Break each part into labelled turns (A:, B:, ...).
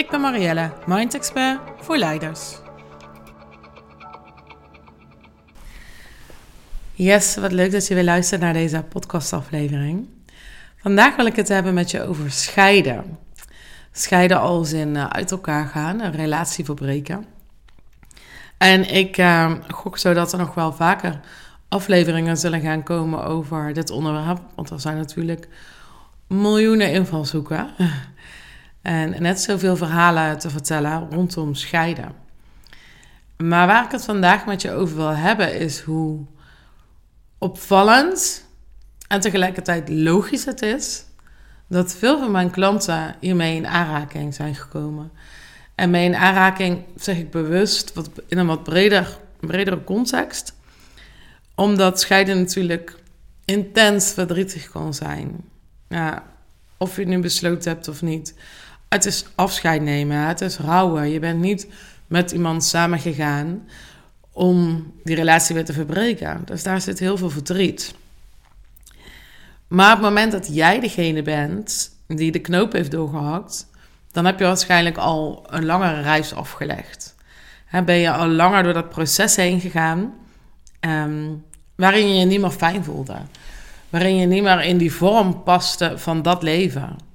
A: Ik ben Marielle, Mind Expert voor leiders. Yes, wat leuk dat je weer luistert naar deze podcastaflevering. Vandaag wil ik het hebben met je over scheiden. Scheiden als in uh, uit elkaar gaan, een relatie verbreken. En ik uh, gok zo dat er nog wel vaker afleveringen zullen gaan komen over dit onderwerp. Want er zijn natuurlijk miljoenen invalshoeken. En net zoveel verhalen te vertellen rondom scheiden. Maar waar ik het vandaag met je over wil hebben is hoe opvallend en tegelijkertijd logisch het is dat veel van mijn klanten hiermee in aanraking zijn gekomen. En mee in aanraking zeg ik bewust wat, in een wat breder, bredere context, omdat scheiden natuurlijk intens verdrietig kan zijn. Ja, of je nu besloten hebt of niet. Het is afscheid nemen, het is rouwen. Je bent niet met iemand samengegaan om die relatie weer te verbreken. Dus daar zit heel veel verdriet. Maar op het moment dat jij degene bent die de knoop heeft doorgehakt, dan heb je waarschijnlijk al een langere reis afgelegd. ben je al langer door dat proces heen gegaan, ehm, waarin je je niet meer fijn voelde. Waarin je niet meer in die vorm paste van dat leven.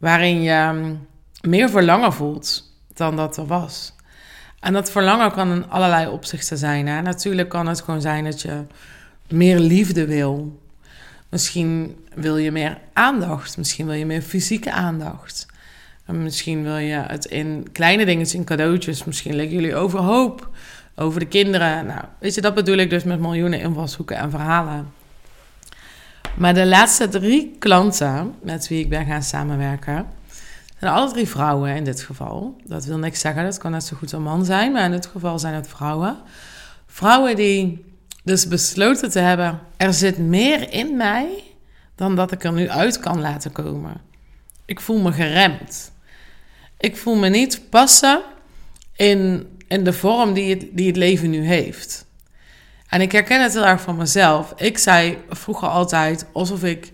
A: Waarin je ehm, meer verlangen voelt dan dat er was. En dat verlangen kan in allerlei opzichten zijn. Hè? Natuurlijk kan het gewoon zijn dat je meer liefde wil. Misschien wil je meer aandacht. Misschien wil je meer fysieke aandacht. En misschien wil je het in kleine dingetjes, in cadeautjes. Misschien liggen jullie overhoop over de kinderen. Nou, weet je, dat bedoel ik dus met miljoenen invalshoeken en verhalen. Maar de laatste drie klanten met wie ik ben gaan samenwerken, zijn alle drie vrouwen in dit geval. Dat wil niks zeggen, dat kan net zo goed een man zijn, maar in dit geval zijn het vrouwen. Vrouwen die dus besloten te hebben: er zit meer in mij dan dat ik er nu uit kan laten komen. Ik voel me geremd. Ik voel me niet passen in, in de vorm die het, die het leven nu heeft. En ik herken het heel erg van mezelf. Ik zei vroeger altijd alsof ik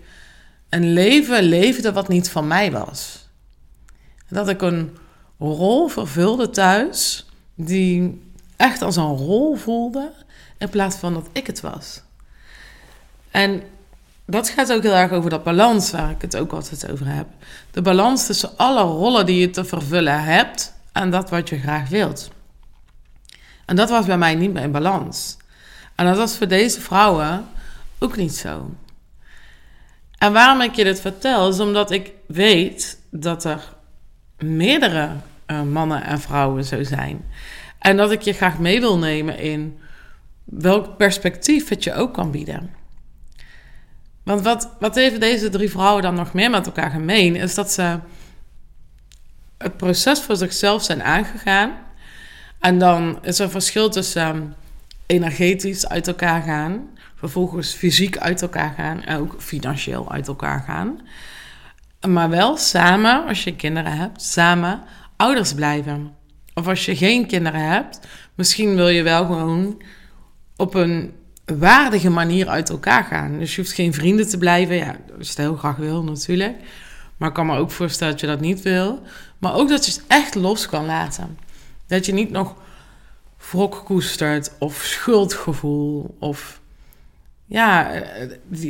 A: een leven leefde wat niet van mij was. Dat ik een rol vervulde thuis die echt als een rol voelde in plaats van dat ik het was. En dat gaat ook heel erg over dat balans waar ik het ook altijd over heb. De balans tussen alle rollen die je te vervullen hebt en dat wat je graag wilt. En dat was bij mij niet meer in balans. En dat was voor deze vrouwen ook niet zo. En waarom ik je dit vertel, is omdat ik weet dat er meerdere uh, mannen en vrouwen zo zijn. En dat ik je graag mee wil nemen in welk perspectief het je ook kan bieden. Want wat, wat heeft deze drie vrouwen dan nog meer met elkaar gemeen, is dat ze het proces voor zichzelf zijn aangegaan. En dan is er verschil tussen energetisch uit elkaar gaan, vervolgens fysiek uit elkaar gaan en ook financieel uit elkaar gaan. Maar wel samen, als je kinderen hebt, samen ouders blijven. Of als je geen kinderen hebt, misschien wil je wel gewoon op een waardige manier uit elkaar gaan. Dus je hoeft geen vrienden te blijven. Ja, als je het heel graag wil natuurlijk. Maar ik kan me ook voorstellen dat je dat niet wil. Maar ook dat je het echt los kan laten. Dat je niet nog wrok koestert of schuldgevoel of ja,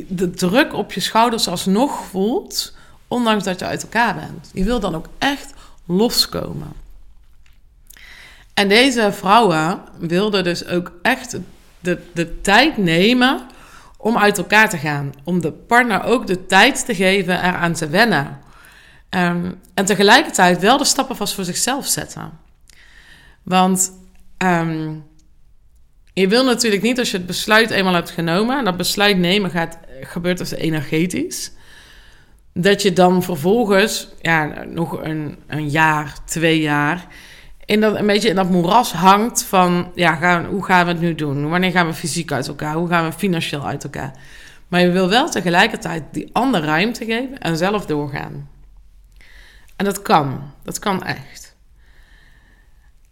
A: de druk op je schouders alsnog voelt, ondanks dat je uit elkaar bent. Je wil dan ook echt loskomen. En deze vrouwen wilden dus ook echt de, de tijd nemen om uit elkaar te gaan. Om de partner ook de tijd te geven eraan te wennen. Um, en tegelijkertijd wel de stappen vast voor zichzelf zetten. Want um, je wil natuurlijk niet als je het besluit eenmaal hebt genomen, en dat besluit nemen gaat, gebeurt dus energetisch, dat je dan vervolgens, ja, nog een, een jaar, twee jaar, in dat, een beetje in dat moeras hangt van, ja, gaan, hoe gaan we het nu doen? Wanneer gaan we fysiek uit elkaar? Hoe gaan we financieel uit elkaar? Maar je wil wel tegelijkertijd die ander ruimte geven en zelf doorgaan. En dat kan. Dat kan echt.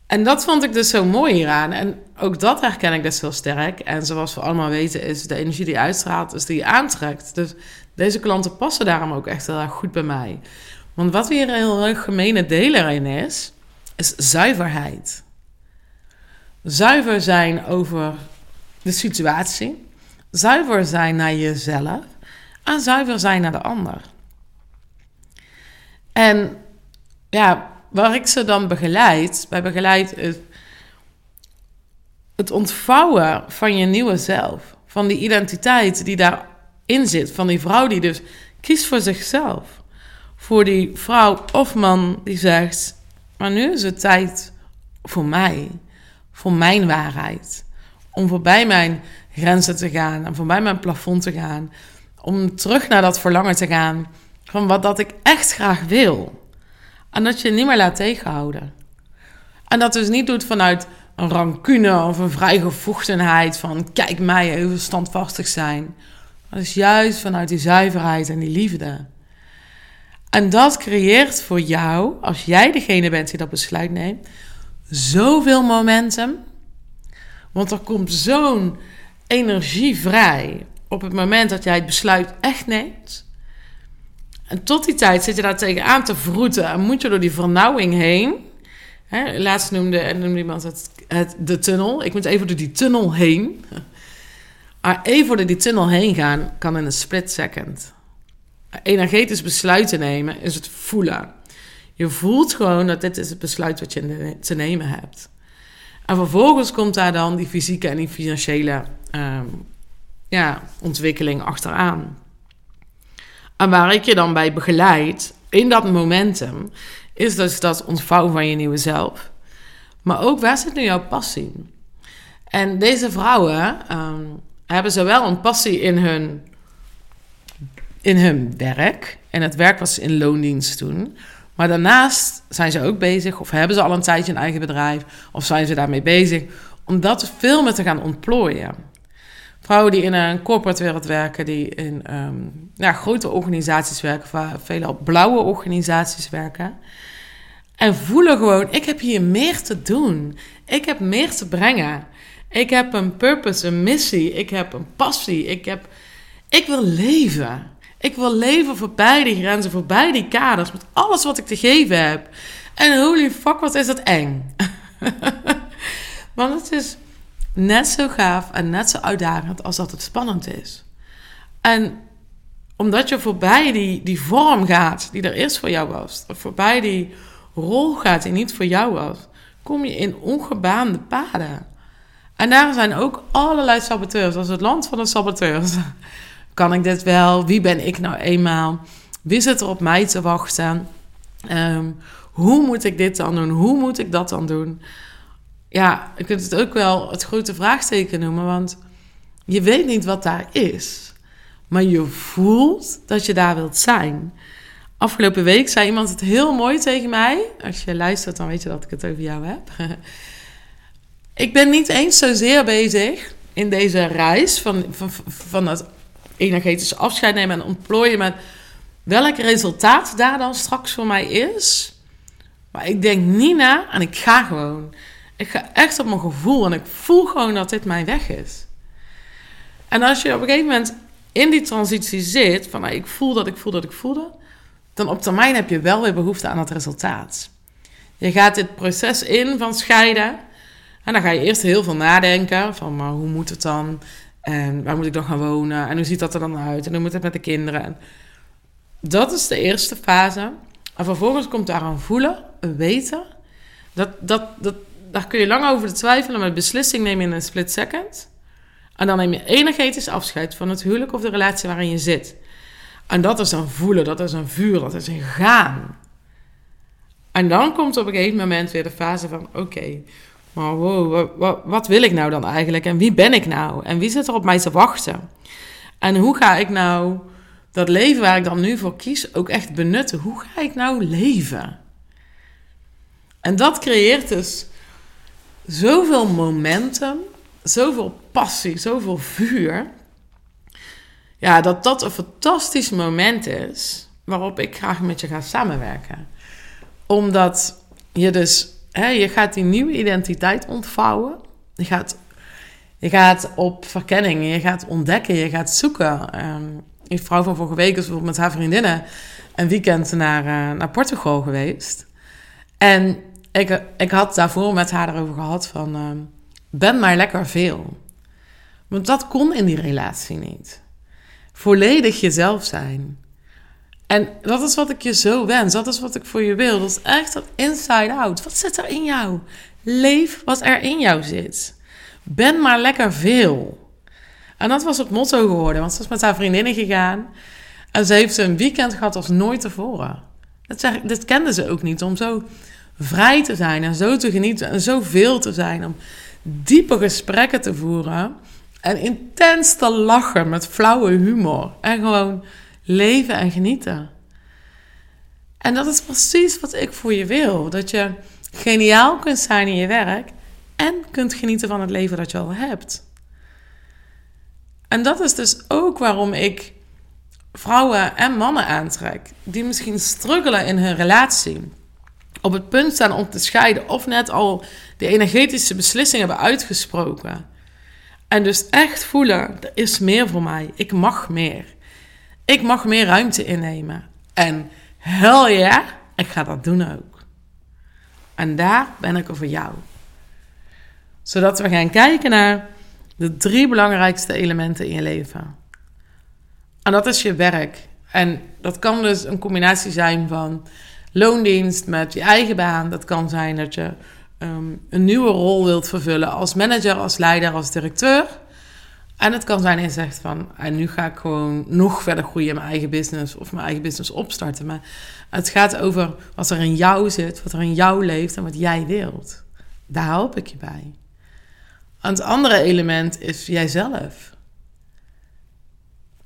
A: En dat vond ik dus zo mooi hieraan. En ook dat herken ik dus heel sterk. En zoals we allemaal weten, is de energie die uitstraalt, is die je aantrekt. Dus deze klanten passen daarom ook echt heel erg goed bij mij. Want wat weer een heel gemene deel erin is, is zuiverheid. Zuiver zijn over de situatie. Zuiver zijn naar jezelf. En zuiver zijn naar de ander. En ja, waar ik ze dan begeleid, bij begeleid is het ontvouwen van je nieuwe zelf. Van die identiteit die daarin zit. Van die vrouw die dus kiest voor zichzelf. Voor die vrouw of man die zegt: Maar nu is het tijd voor mij. Voor mijn waarheid. Om voorbij mijn grenzen te gaan. En voorbij mijn plafond te gaan. Om terug naar dat verlangen te gaan. Van wat dat ik echt graag wil. En dat je je niet meer laat tegenhouden. En dat dus niet doet vanuit een rancune of een vrijgevochtenheid van kijk mij even standvastig zijn. Maar dus juist vanuit die zuiverheid en die liefde. En dat creëert voor jou, als jij degene bent die dat besluit neemt, zoveel momentum. Want er komt zo'n energie vrij op het moment dat jij het besluit echt neemt. En tot die tijd zit je daar tegenaan te vroeten en moet je door die vernauwing heen. Hè, laatst noemde, noemde iemand het, de tunnel. Ik moet even door die tunnel heen. Maar even door die tunnel heen gaan kan in een split second. Energetisch besluiten nemen is het voelen. Je voelt gewoon dat dit is het besluit wat je te nemen hebt. En vervolgens komt daar dan die fysieke en die financiële um, ja, ontwikkeling achteraan. En waar ik je dan bij begeleid in dat momentum, is dus dat ontvouwen van je nieuwe zelf. Maar ook waar zit nu jouw passie? En deze vrouwen um, hebben zowel een passie in hun, in hun werk. En het werk ze in loondienst doen. Maar daarnaast zijn ze ook bezig, of hebben ze al een tijdje een eigen bedrijf, of zijn ze daarmee bezig, om dat veel meer te gaan ontplooien. Vrouwen die in een corporate wereld werken, die in ja, grote organisaties werken, veelal blauwe organisaties werken. En voelen gewoon, ik heb hier meer te doen. Ik heb meer te brengen. Ik heb een purpose, een missie. Ik heb een passie. Ik, heb, ik wil leven. Ik wil leven voorbij die grenzen, voorbij die kaders, met alles wat ik te geven heb. En holy fuck, wat is dat eng. Want het is net zo gaaf en net zo uitdagend als dat het spannend is. En omdat je voorbij die, die vorm gaat die er eerst voor jou was, of voorbij die rol gaat die niet voor jou was, kom je in ongebaande paden. En daar zijn ook allerlei saboteurs. Als het land van de saboteurs. Kan ik dit wel? Wie ben ik nou eenmaal? Wie zit er op mij te wachten? Ehm, hoe moet ik dit dan doen? Hoe moet ik dat dan doen? Ja, je kunt het ook wel het grote vraagteken noemen, want je weet niet wat daar is. Maar je voelt dat je daar wilt zijn. Afgelopen week zei iemand het heel mooi tegen mij. Als je luistert, dan weet je dat ik het over jou heb. ik ben niet eens zozeer bezig in deze reis van, van, van het energetische afscheid nemen en ontplooien met welk resultaat daar dan straks voor mij is. Maar ik denk niet na en ik ga gewoon. Ik ga echt op mijn gevoel en ik voel gewoon dat dit mijn weg is. En als je op een gegeven moment in die transitie zit, van nou, ik voel dat ik voel dat ik voelde, dan op termijn heb je wel weer behoefte aan het resultaat. Je gaat dit proces in van scheiden. En dan ga je eerst heel veel nadenken van, maar hoe moet het dan? En waar moet ik dan gaan wonen? En hoe ziet dat er dan uit? En hoe moet het met de kinderen? dat is de eerste fase. En vervolgens komt daar een voelen, een weten. Dat, dat, dat, daar kun je lang over twijfelen, maar beslissing neem je in een split second. En dan neem je energetisch afscheid van het huwelijk of de relatie waarin je zit. En dat is een voelen, dat is een vuur, dat is een gaan. En dan komt op een gegeven moment weer de fase van: oké, maar wow, wat, wil ik nou dan eigenlijk? En wie ben ik nou? En wie zit er op mij te wachten? En hoe ga ik nou dat leven waar ik dan nu voor kies ook echt benutten. Hoe ga ik nou leven? En dat creëert dus zoveel momentum, zoveel passie, zoveel vuur. Ja, dat dat een fantastisch moment is waarop ik graag met je ga samenwerken. Omdat je dus, hè, je gaat die nieuwe identiteit ontvouwen. Je gaat, je gaat op verkenning, je gaat ontdekken, je gaat zoeken. Een vrouw van vorige week is bijvoorbeeld met haar vriendinnen een weekend naar, uh, naar Portugal geweest. En ik, ik had daarvoor met haar erover gehad van... Uh, ben maar lekker veel. Want dat kon in die relatie niet. Volledig jezelf zijn. En dat is wat ik je zo wens. Dat is wat ik voor je wil. Dat is echt dat inside out. Wat zit er in jou? Leef wat er in jou zit. Ben maar lekker veel. En dat was het motto geworden. Want ze is met haar vriendinnen gegaan. En ze heeft een weekend gehad als nooit tevoren. Dat, zeg, dat kende ze ook niet. Om zo vrij te zijn en zo te genieten en zoveel te zijn. Om diepe gesprekken te voeren. En intens te lachen met flauwe humor. En gewoon leven en genieten. En dat is precies wat ik voor je wil. Dat je geniaal kunt zijn in je werk en kunt genieten van het leven dat je al hebt. En dat is dus ook waarom ik vrouwen en mannen aantrek die misschien struggelen in hun relatie. Op het punt staan om te scheiden of net al de energetische beslissing hebben uitgesproken. En dus echt voelen, er is meer voor mij. Ik mag meer. Ik mag meer ruimte innemen. En hel ja, ik ga dat doen ook. En daar ben ik er voor jou. Zodat we gaan kijken naar de drie belangrijkste elementen in je leven. En dat is je werk. En dat kan dus een combinatie zijn van loondienst met je eigen baan. Dat kan zijn dat je um, een nieuwe rol wilt vervullen als manager, als leider, als directeur. En het kan zijn dat je zegt van, en nu ga ik gewoon nog verder groeien in mijn eigen business of mijn eigen business opstarten. Maar het gaat over wat er in jou zit, wat er in jou leeft en wat jij wilt. Daar help ik je bij. Het andere element is jijzelf.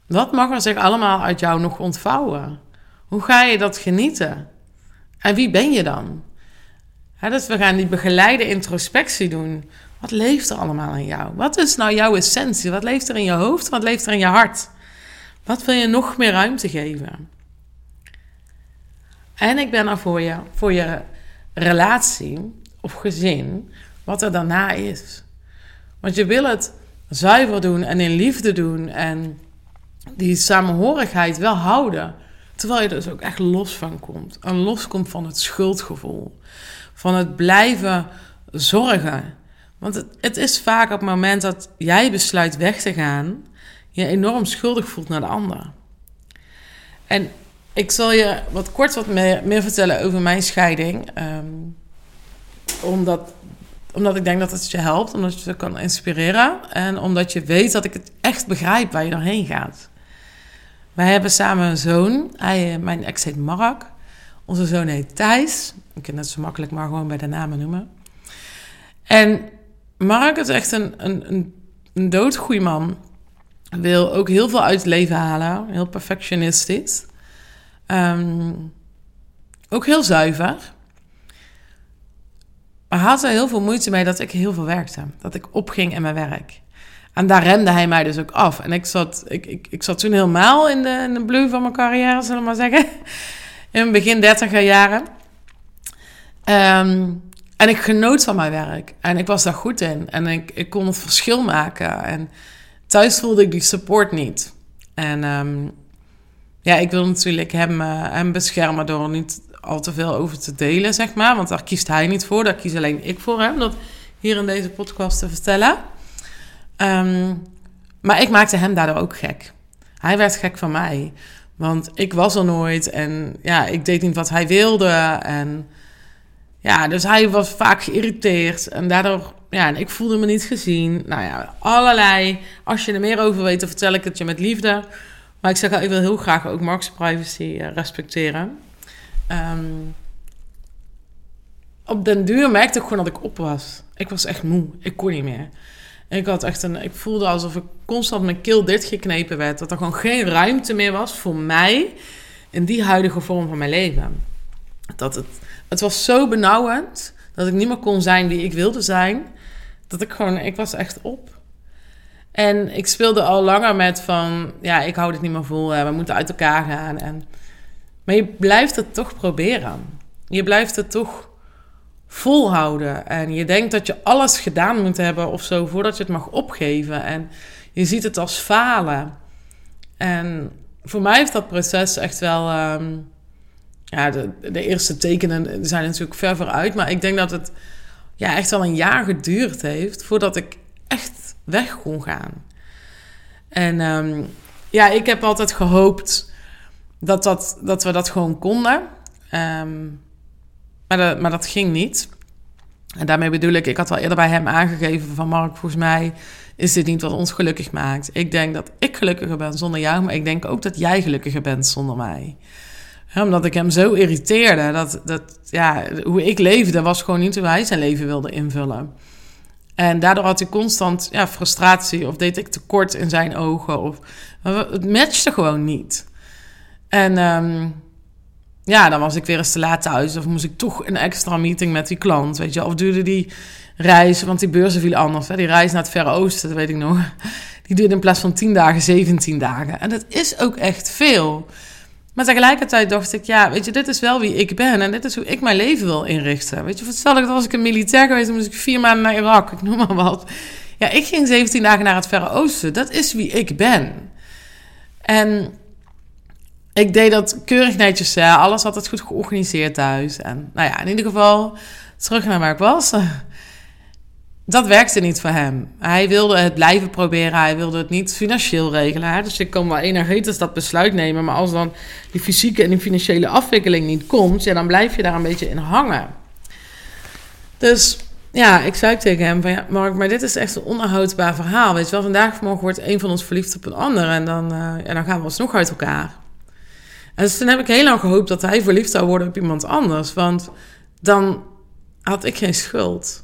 A: Wat mag er zich allemaal uit jou nog ontvouwen? Hoe ga je dat genieten? En wie ben je dan? dus we gaan die begeleide introspectie doen. Wat leeft er allemaal in jou? Wat is nou jouw essentie? Wat leeft er in je hoofd? Wat leeft er in je hart? Wat wil je nog meer ruimte geven? En ik ben er voor je, voor je relatie of gezin, wat er daarna is. Want je wil het zuiver doen en in liefde doen en die samenhorigheid wel houden. Terwijl je er dus ook echt los van komt. En loskomt van het schuldgevoel. Van het blijven zorgen. Want het, het is vaak op het moment dat jij besluit weg te gaan, je enorm schuldig voelt naar de ander. En ik zal je wat kort wat meer, vertellen over mijn scheiding. Um, omdat, omdat ik denk dat het je helpt, omdat je je kan inspireren. En omdat je weet dat ik het echt begrijp waar je doorheen gaat. Wij hebben samen een zoon. Hij, mijn ex heet Mark. Onze zoon heet Thijs. Ik kan het zo makkelijk maar gewoon bij de namen noemen. En Mark is echt een, een, een, een doodgoeie man. Wil ook heel veel uit het leven halen. Heel perfectionistisch. Um, ook heel zuiver. Maar had er heel veel moeite mee dat ik heel veel werkte. Dat ik opging in mijn werk. En daar remde hij mij dus ook af. En ik zat, ik, ik, ik zat toen helemaal in de, in de van mijn carrière, zullen we maar zeggen. In begin dertiger jaren. Um, en ik genoot van mijn werk. En ik was daar goed in. En ik, ik kon het verschil maken. En thuis voelde ik die support niet. En um, ja, ik wil natuurlijk hem, uh, hem beschermen door niet al te veel over te delen, zeg maar. Want daar kiest hij niet voor. Daar kies alleen ik voor hem. Dat hier in deze podcast te vertellen. Um, maar ik maakte hem daardoor ook gek. Hij werd gek van mij. Want ik was er nooit. En ja, ik deed niet wat hij wilde. En ja, dus hij was vaak geïrriteerd en daardoor, ja, en ik voelde me niet gezien. Nou ja, allerlei. Als je er meer over weet, dan vertel ik het je met liefde. Maar ik zeg al, ik wil heel graag ook Mark's privacy uh, respecteren. Um, op den duur merkte ik gewoon dat ik op was. Ik was echt moe. Ik kon niet meer. Ik had echt een, ik voelde alsof ik constant mijn keel dichtgeknepen werd. Dat er gewoon geen ruimte meer was voor mij in die huidige vorm van mijn leven. Dat het, het was zo benauwend dat ik niet meer kon zijn wie ik wilde zijn. Dat ik gewoon, ik was echt op. En ik speelde al langer met van, ja, ik hou dit niet meer vol, we moeten uit elkaar gaan. En, maar je blijft het toch proberen. Je blijft het toch volhouden. En je denkt dat je alles gedaan moet hebben of zo voordat je het mag opgeven. En je ziet het als falen. En voor mij heeft dat proces echt wel. Ehm, ja, de, de, eerste tekenen zijn natuurlijk ver vooruit. Maar ik denk dat het ja, echt wel een jaar geduurd heeft voordat ik echt weg kon gaan. En um, ja, ik heb altijd gehoopt dat, dat, dat we dat gewoon konden. Um, maar, dat, maar dat ging niet. En daarmee bedoel ik, ik had al eerder bij hem aangegeven van Mark, volgens mij is dit niet wat ons gelukkig maakt. Ik denk dat ik gelukkiger ben zonder jou, maar ik denk ook dat jij gelukkiger bent zonder mij. omdat ik hem zo irriteerde, dat, dat ja, hoe ik leefde was gewoon niet hoe hij zijn leven wilde invullen. En daardoor had hij constant ja, frustratie of deed ik tekort in zijn ogen. Of, het matchte gewoon niet. En um, ja, dan was ik weer eens te laat thuis. Of moest ik toch een extra meeting met die klant, weet je. Of duurde die reis, want die beurzen viel anders. Hè? Die reis naar het Verre Oosten, dat weet ik nog. Die duurde in plaats van 10 dagen, 17 dagen. En dat is ook echt veel. Maar tegelijkertijd dacht ik, ja, weet je, dit is wel wie ik ben. En dit is hoe ik mijn leven wil inrichten. Weet je, dat was ik een militair geweest, dan moest ik vier maanden naar Irak, ik noem maar wat. Ja, ik ging 17 dagen naar het Verre Oosten. Dat is wie ik ben. En ik deed dat keurig netjes. Alles had het goed georganiseerd thuis. En nou ja, in ieder geval terug naar waar ik was. Dat werkte niet voor hem. Hij wilde het blijven proberen. Hij wilde het niet financieel regelen. Dus ik kan wel energetisch dat besluit nemen. Maar als dan die fysieke en die financiële afwikkeling niet komt... Ja, dan blijf je daar een beetje in hangen. Dus ja, ik zei tegen hem van... Ja, Mark, maar dit is echt een onhoudbaar verhaal. Weet je wel, vandaag morgen wordt een van ons verliefd op een ander... en dan, uh, dan gaan we alsnog uit elkaar. En dus toen heb ik heel lang gehoopt dat hij verliefd zou worden op iemand anders. Want dan had ik geen schuld.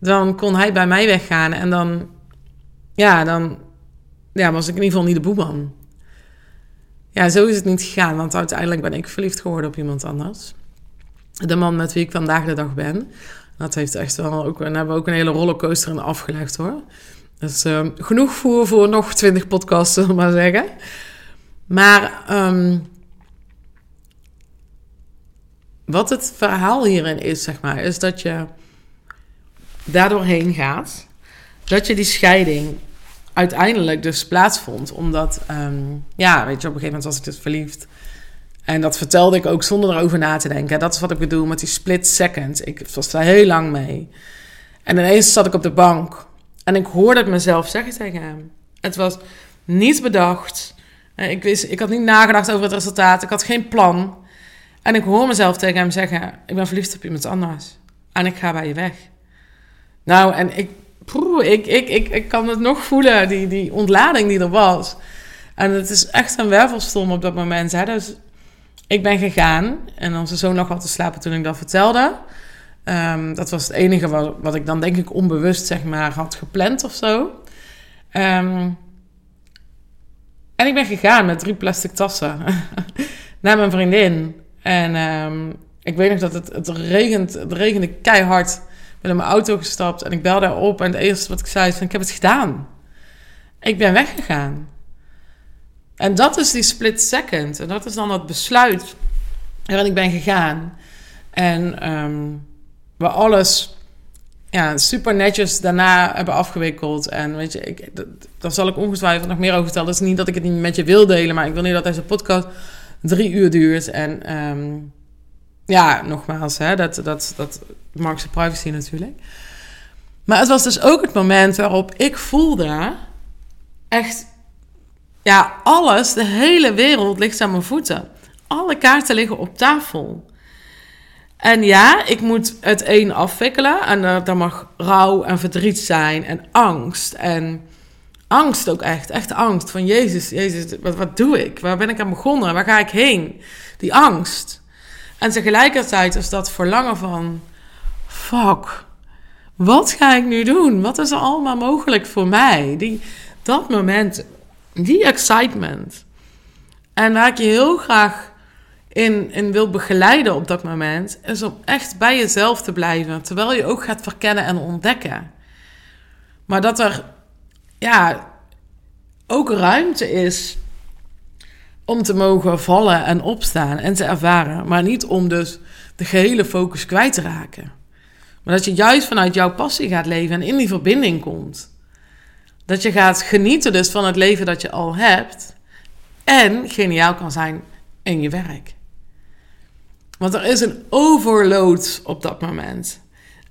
A: Dan kon hij bij mij weggaan en dan, ja, dan ja, was ik in ieder geval niet de boeman. Ja, zo is het niet gegaan, want uiteindelijk ben ik verliefd geworden op iemand anders. De man met wie ik vandaag de dag ben. Dat heeft echt wel ook, en hebben we ook een hele rollercoaster in afgelegd hoor. Dus uh, genoeg voer voor nog twintig podcasts, zullen we maar zeggen. Maar um, wat het verhaal hierin is, zeg maar, is dat je daardoor heen gaat. Dat je die scheiding uiteindelijk dus plaatsvond. Omdat, um, ja, weet je, op een gegeven moment was ik dus verliefd. En dat vertelde ik ook zonder erover na te denken. Dat is wat ik bedoel met die split second. Ik was daar heel lang mee. En ineens zat ik op de bank. En ik hoorde het mezelf zeggen tegen hem. Het was niet bedacht. Eh, ik, wist, ik had niet nagedacht over het resultaat. Ik had geen plan. En ik hoor mezelf tegen hem zeggen: Ik ben verliefd op iemand anders. En ik ga bij je weg. Nou, en ik, ik, ik, ik, ik kan het nog voelen, die, die ontlading die er was. En het is echt een wervelstorm op dat moment. Hè? Dus ik ben gegaan en onze zoon lag al te slapen toen ik dat vertelde. Um, dat was het enige wat, wat ik dan denk ik onbewust zeg maar had gepland of zo. Um, en ik ben gegaan met drie plastic tassen naar mijn vriendin. En um, ik weet nog dat het, het, regent, het regende keihard. Ik ben in mijn auto gestapt en ik belde op. En het eerste wat ik zei is ik heb het gedaan. Ik ben weggegaan. En dat is die split second. En dat is dan dat besluit waarin ik ben gegaan. En um, we alles ja, super netjes daarna hebben afgewikkeld. En weet je, ik, daar zal ik ongetwijfeld nog meer over vertellen. Het is niet dat ik het niet met je wil delen, maar ik wil niet dat deze podcast drie uur duurt. En um, ja, nogmaals, hè, dat, dat, dat privacy natuurlijk. Maar het was dus ook het moment waarop ik voelde... echt, ja, alles, de hele wereld ligt aan mijn voeten. Alle kaarten liggen op tafel. En ja, ik moet het een afwikkelen. En uh, er mag rouw en verdriet zijn en angst en angst ook echt. Echt angst van Jezus, Jezus, wat, wat doe ik? Waar ben ik aan begonnen? Waar ga ik heen? Die angst. En tegelijkertijd is dat verlangen van, fuck, wat ga ik nu doen? Wat is er allemaal mogelijk voor mij? Die, dat moment, die excitement. En waar ik je heel graag in, in wil begeleiden op dat moment, is om echt bij jezelf te blijven. Terwijl je ook gaat verkennen en ontdekken. Maar dat er ja, ook ruimte is om te mogen vallen en opstaan en te ervaren. Maar niet om dus de gehele focus kwijt te raken. Maar dat je juist vanuit jouw passie gaat leven en in die verbinding komt. Dat je gaat genieten dus van het leven dat je al hebt. En geniaal kan zijn in je werk. Want er is een overload op dat moment.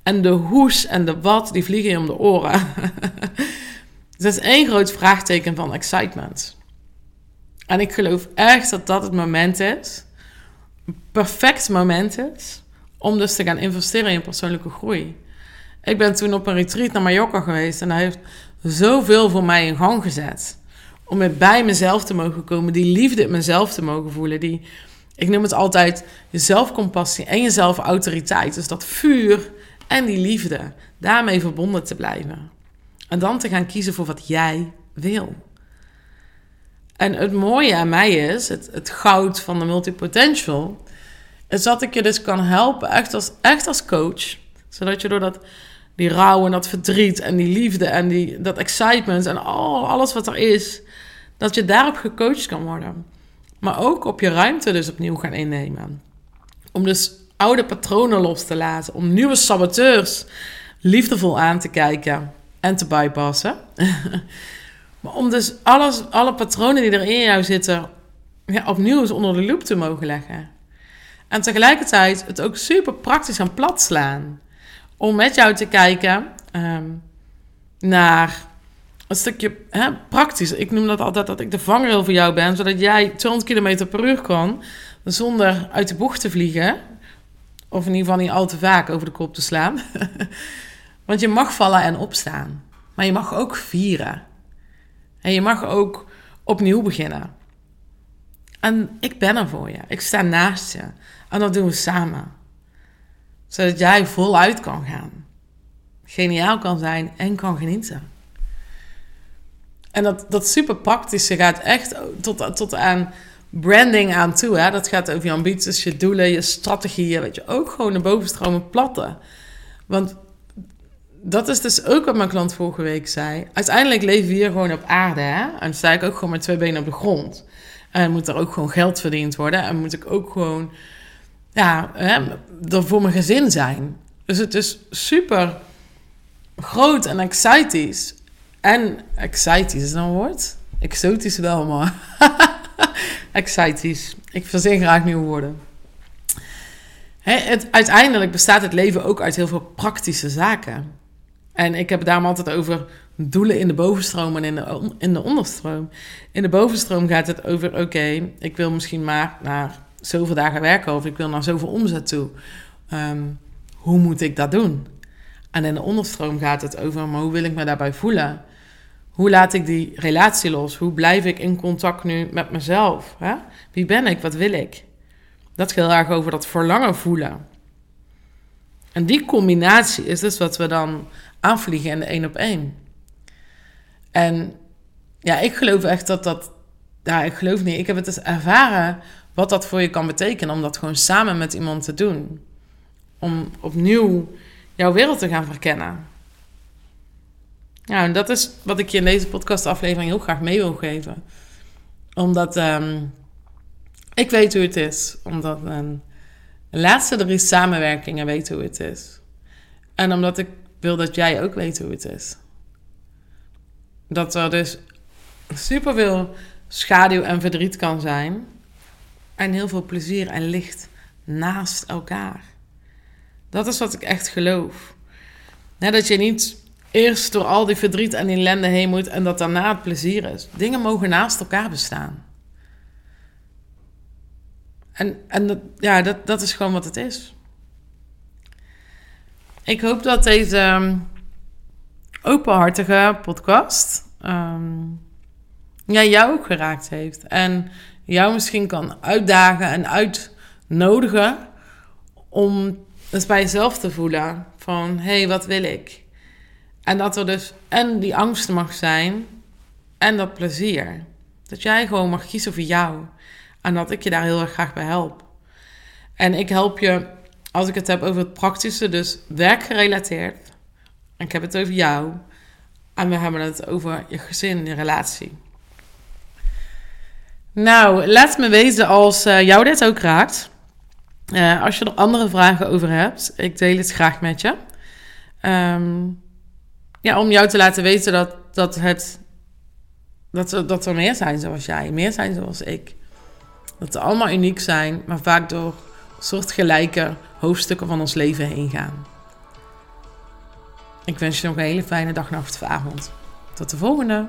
A: En de hoes en de wat, die vliegen je om de oren. dat is één groot vraagteken van excitement. En ik geloof echt dat dat het moment is. Een perfect moment is. Om dus te gaan investeren in persoonlijke groei. Ik ben toen op een retreat naar Mallorca geweest. En hij heeft zoveel voor mij in gang gezet. Om weer bij mezelf te mogen komen. Die liefde in mezelf te mogen voelen. Die, ik noem het altijd je zelfcompassie en je zelfautoriteit. Dus dat vuur en die liefde. Daarmee verbonden te blijven. En dan te gaan kiezen voor wat jij wil. En het mooie aan mij is, het, het goud van de multipotential, is dat ik je dus kan helpen, echt als, echt als coach. Zodat je door dat, die rouw en dat verdriet en die liefde en die, dat excitement en al, alles wat er is, dat je daarop gecoacht kan worden. Maar ook op je ruimte dus opnieuw gaan innemen. Om dus oude patronen los te laten. Om nieuwe saboteurs liefdevol aan te kijken en te bypassen. maar om dus alles, alle patronen die er in jou zitten ja, opnieuw eens onder de loep te mogen leggen. En tegelijkertijd het ook super praktisch aan plat slaan. Om met jou te kijken ehm, naar een stukje hè, praktisch. Ik noem dat altijd dat ik de vangrail voor jou ben, zodat jij 200 km per uur kan zonder uit de bocht te vliegen. Of in ieder geval niet al te vaak over de kop te slaan. Want je mag vallen en opstaan. Maar je mag ook vieren. En je mag ook opnieuw beginnen. En ik ben er voor je. Ik sta naast je. En dat doen we samen. Zodat jij voluit kan gaan. Geniaal kan zijn en kan genieten. En dat, dat super praktische gaat echt tot, tot aan branding aan toe. Hè? Dat gaat over je ambities, je doelen, je strategieën. Weet je, ook gewoon de bovenstromen platten. Want dat is dus ook wat mijn klant vorige week zei. Uiteindelijk leven we hier gewoon op aarde. Hè? En dan sta ik ook gewoon met twee benen op de grond. En moet er ook gewoon geld verdiend worden. En moet ik ook gewoon ja, hè, voor mijn gezin zijn. Dus het is super groot en exciting. En exciting is dat een woord? Exotisch wel, maar exciting. Ik verzin graag nieuwe woorden. uiteindelijk bestaat het leven ook uit heel veel praktische zaken. En ik heb daarom altijd over doelen in de bovenstroom en in de, in de onderstroom. In de bovenstroom gaat het over: oké, ik wil misschien maar naar zoveel dagen werken of ik wil naar zoveel omzet toe. Ehm, hoe moet ik dat doen? En in de onderstroom gaat het over: maar hoe wil ik me daarbij voelen? Hoe laat ik die relatie los? Hoe blijf ik in contact nu met mezelf? Hè? Wie ben ik? Wat wil ik? Dat gaat heel erg over dat verlangen voelen. En die combinatie is dus wat we dan aanvliegen in de één op één. En ja, ik geloof echt dat dat. Ja, ik geloof niet. Ik heb het dus ervaren wat dat voor je kan betekenen om dat gewoon samen met iemand te doen. Om opnieuw jouw wereld te gaan verkennen. Ja, en dat is wat ik je in deze podcastaflevering heel graag mee wil geven. Omdat um, ik weet hoe het is. Omdat een laatste drie samenwerkingen weet hoe het is. En omdat ik wil dat jij ook weet hoe het is. Dat er dus superveel schaduw en verdriet kan zijn. En heel veel plezier en licht naast elkaar. Dat is wat ik echt geloof. Dat je niet eerst door al die verdriet en ellende heen moet en dat daarna het plezier is. Dingen mogen naast elkaar bestaan. En, en dat, ja, dat, dat is gewoon wat het is. Ik hoop dat deze ehm, openhartige podcast um, jou ook geraakt heeft. En jou misschien kan uitdagen en uitnodigen om Dus bij jezelf te voelen van, hé, hey, wat wil ik? En dat er dus en die angst mag zijn en dat plezier. Dat jij gewoon mag kiezen voor jou. En dat ik je daar heel erg graag bij help. En ik help je, als ik het heb over het praktische, dus werkgerelateerd. En ik heb het over jou. En we hebben het over je gezin, je relatie. Nou, laat me weten als uh, jou dit ook raakt. Uh, als je er andere vragen over hebt, ik deel het graag met je. Um, ja, om jou te laten weten dat, dat, het, dat, dat er meer zijn zoals jij, meer zijn zoals ik. Dat we allemaal uniek zijn, maar vaak door soortgelijke hoofdstukken van ons leven heen gaan. Ik wens je nog een hele fijne dag, nacht of avond. Tot de volgende!